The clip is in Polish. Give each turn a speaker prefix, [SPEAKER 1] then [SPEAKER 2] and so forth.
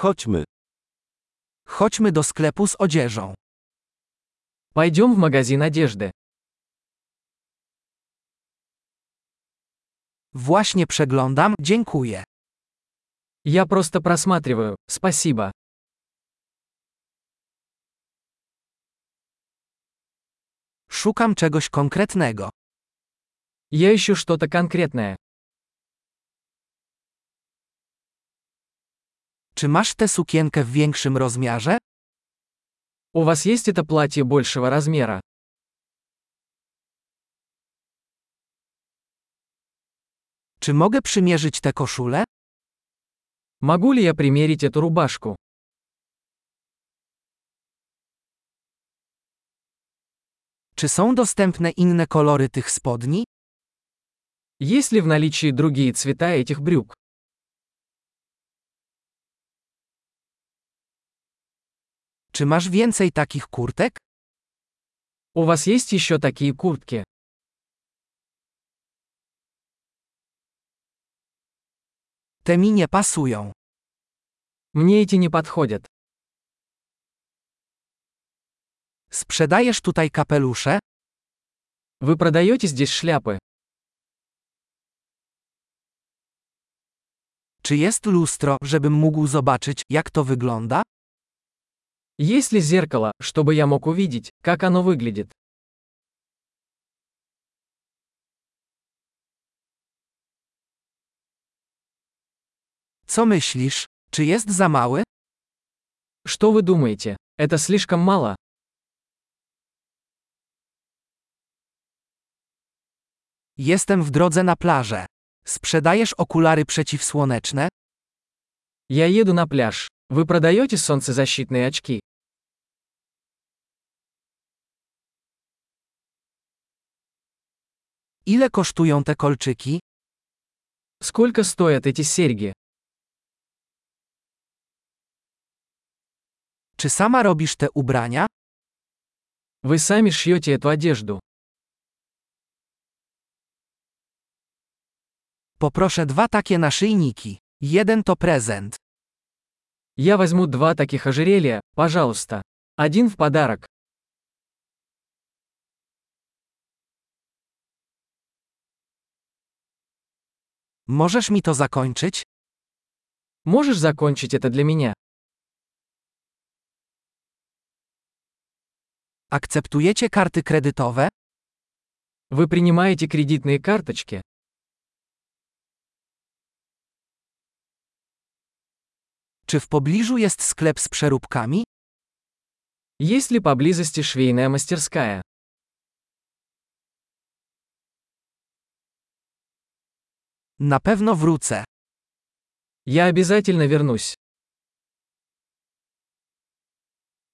[SPEAKER 1] Chodźmy.
[SPEAKER 2] Chodźmy do sklepu z odzieżą.
[SPEAKER 3] Пойдем в магазин одежды.
[SPEAKER 2] Właśnie przeglądam, dziękuję.
[SPEAKER 3] Я просто просматриваю, спасибо.
[SPEAKER 2] Szukam czegoś konkretnego.
[SPEAKER 3] Я ищу что-то конкретное.
[SPEAKER 2] Czy masz tę sukienkę w większym rozmiarze?
[SPEAKER 3] У вас есть это платье большего размера?
[SPEAKER 2] Czy mogę przymierzyć tę koszulę?
[SPEAKER 3] Могу ли я примерить эту рубашку?
[SPEAKER 2] Czy są dostępne inne kolory tych spodni?
[SPEAKER 3] Есть ли в наличии другие цвета этих брюк?
[SPEAKER 2] Czy masz więcej takich kurtek?
[SPEAKER 3] У вас есть еще такие куртки?
[SPEAKER 2] Te mi nie pasują.
[SPEAKER 3] Мне эти не подходят.
[SPEAKER 2] Sprzedajesz tutaj kapelusze?
[SPEAKER 3] Вы продаете здесь шляпы?
[SPEAKER 2] Czy jest lustro, żebym mógł zobaczyć, jak to wygląda?
[SPEAKER 3] Есть ли зеркало, чтобы я мог увидеть, как оно выглядит?
[SPEAKER 2] Co myślisz? Czy jest za mały?
[SPEAKER 3] Что вы думаете? Это слишком мало?
[SPEAKER 2] Jestem w drodze na plażę. Sprzedajesz okulary przeciwsłoneczne?
[SPEAKER 3] Я еду на пляж. Вы продаете солнцезащитные очки?
[SPEAKER 2] Ile kosztują te kolczyki?
[SPEAKER 3] Сколько стоят эти серьги?
[SPEAKER 2] Czy sama robisz te ubrania?
[SPEAKER 3] Вы сами шьете эту одежду.
[SPEAKER 2] Poproszę dwa takie naszyjniki. Jeden to prezent.
[SPEAKER 3] Я возьму два таких ожерелья, пожалуйста. Один в подарок.
[SPEAKER 2] Możesz mi to zakończyć?
[SPEAKER 3] Можешь закончить это для меня?
[SPEAKER 2] Akceptujecie karty kredytowe?
[SPEAKER 3] Вы принимаете кредитные карточки?
[SPEAKER 2] Czy w pobliżu jest sklep z przeróbkami?
[SPEAKER 3] Есть ли поблизости швейная мастерская?
[SPEAKER 2] Na pewno wrócę.
[SPEAKER 3] Я обязательно вернусь.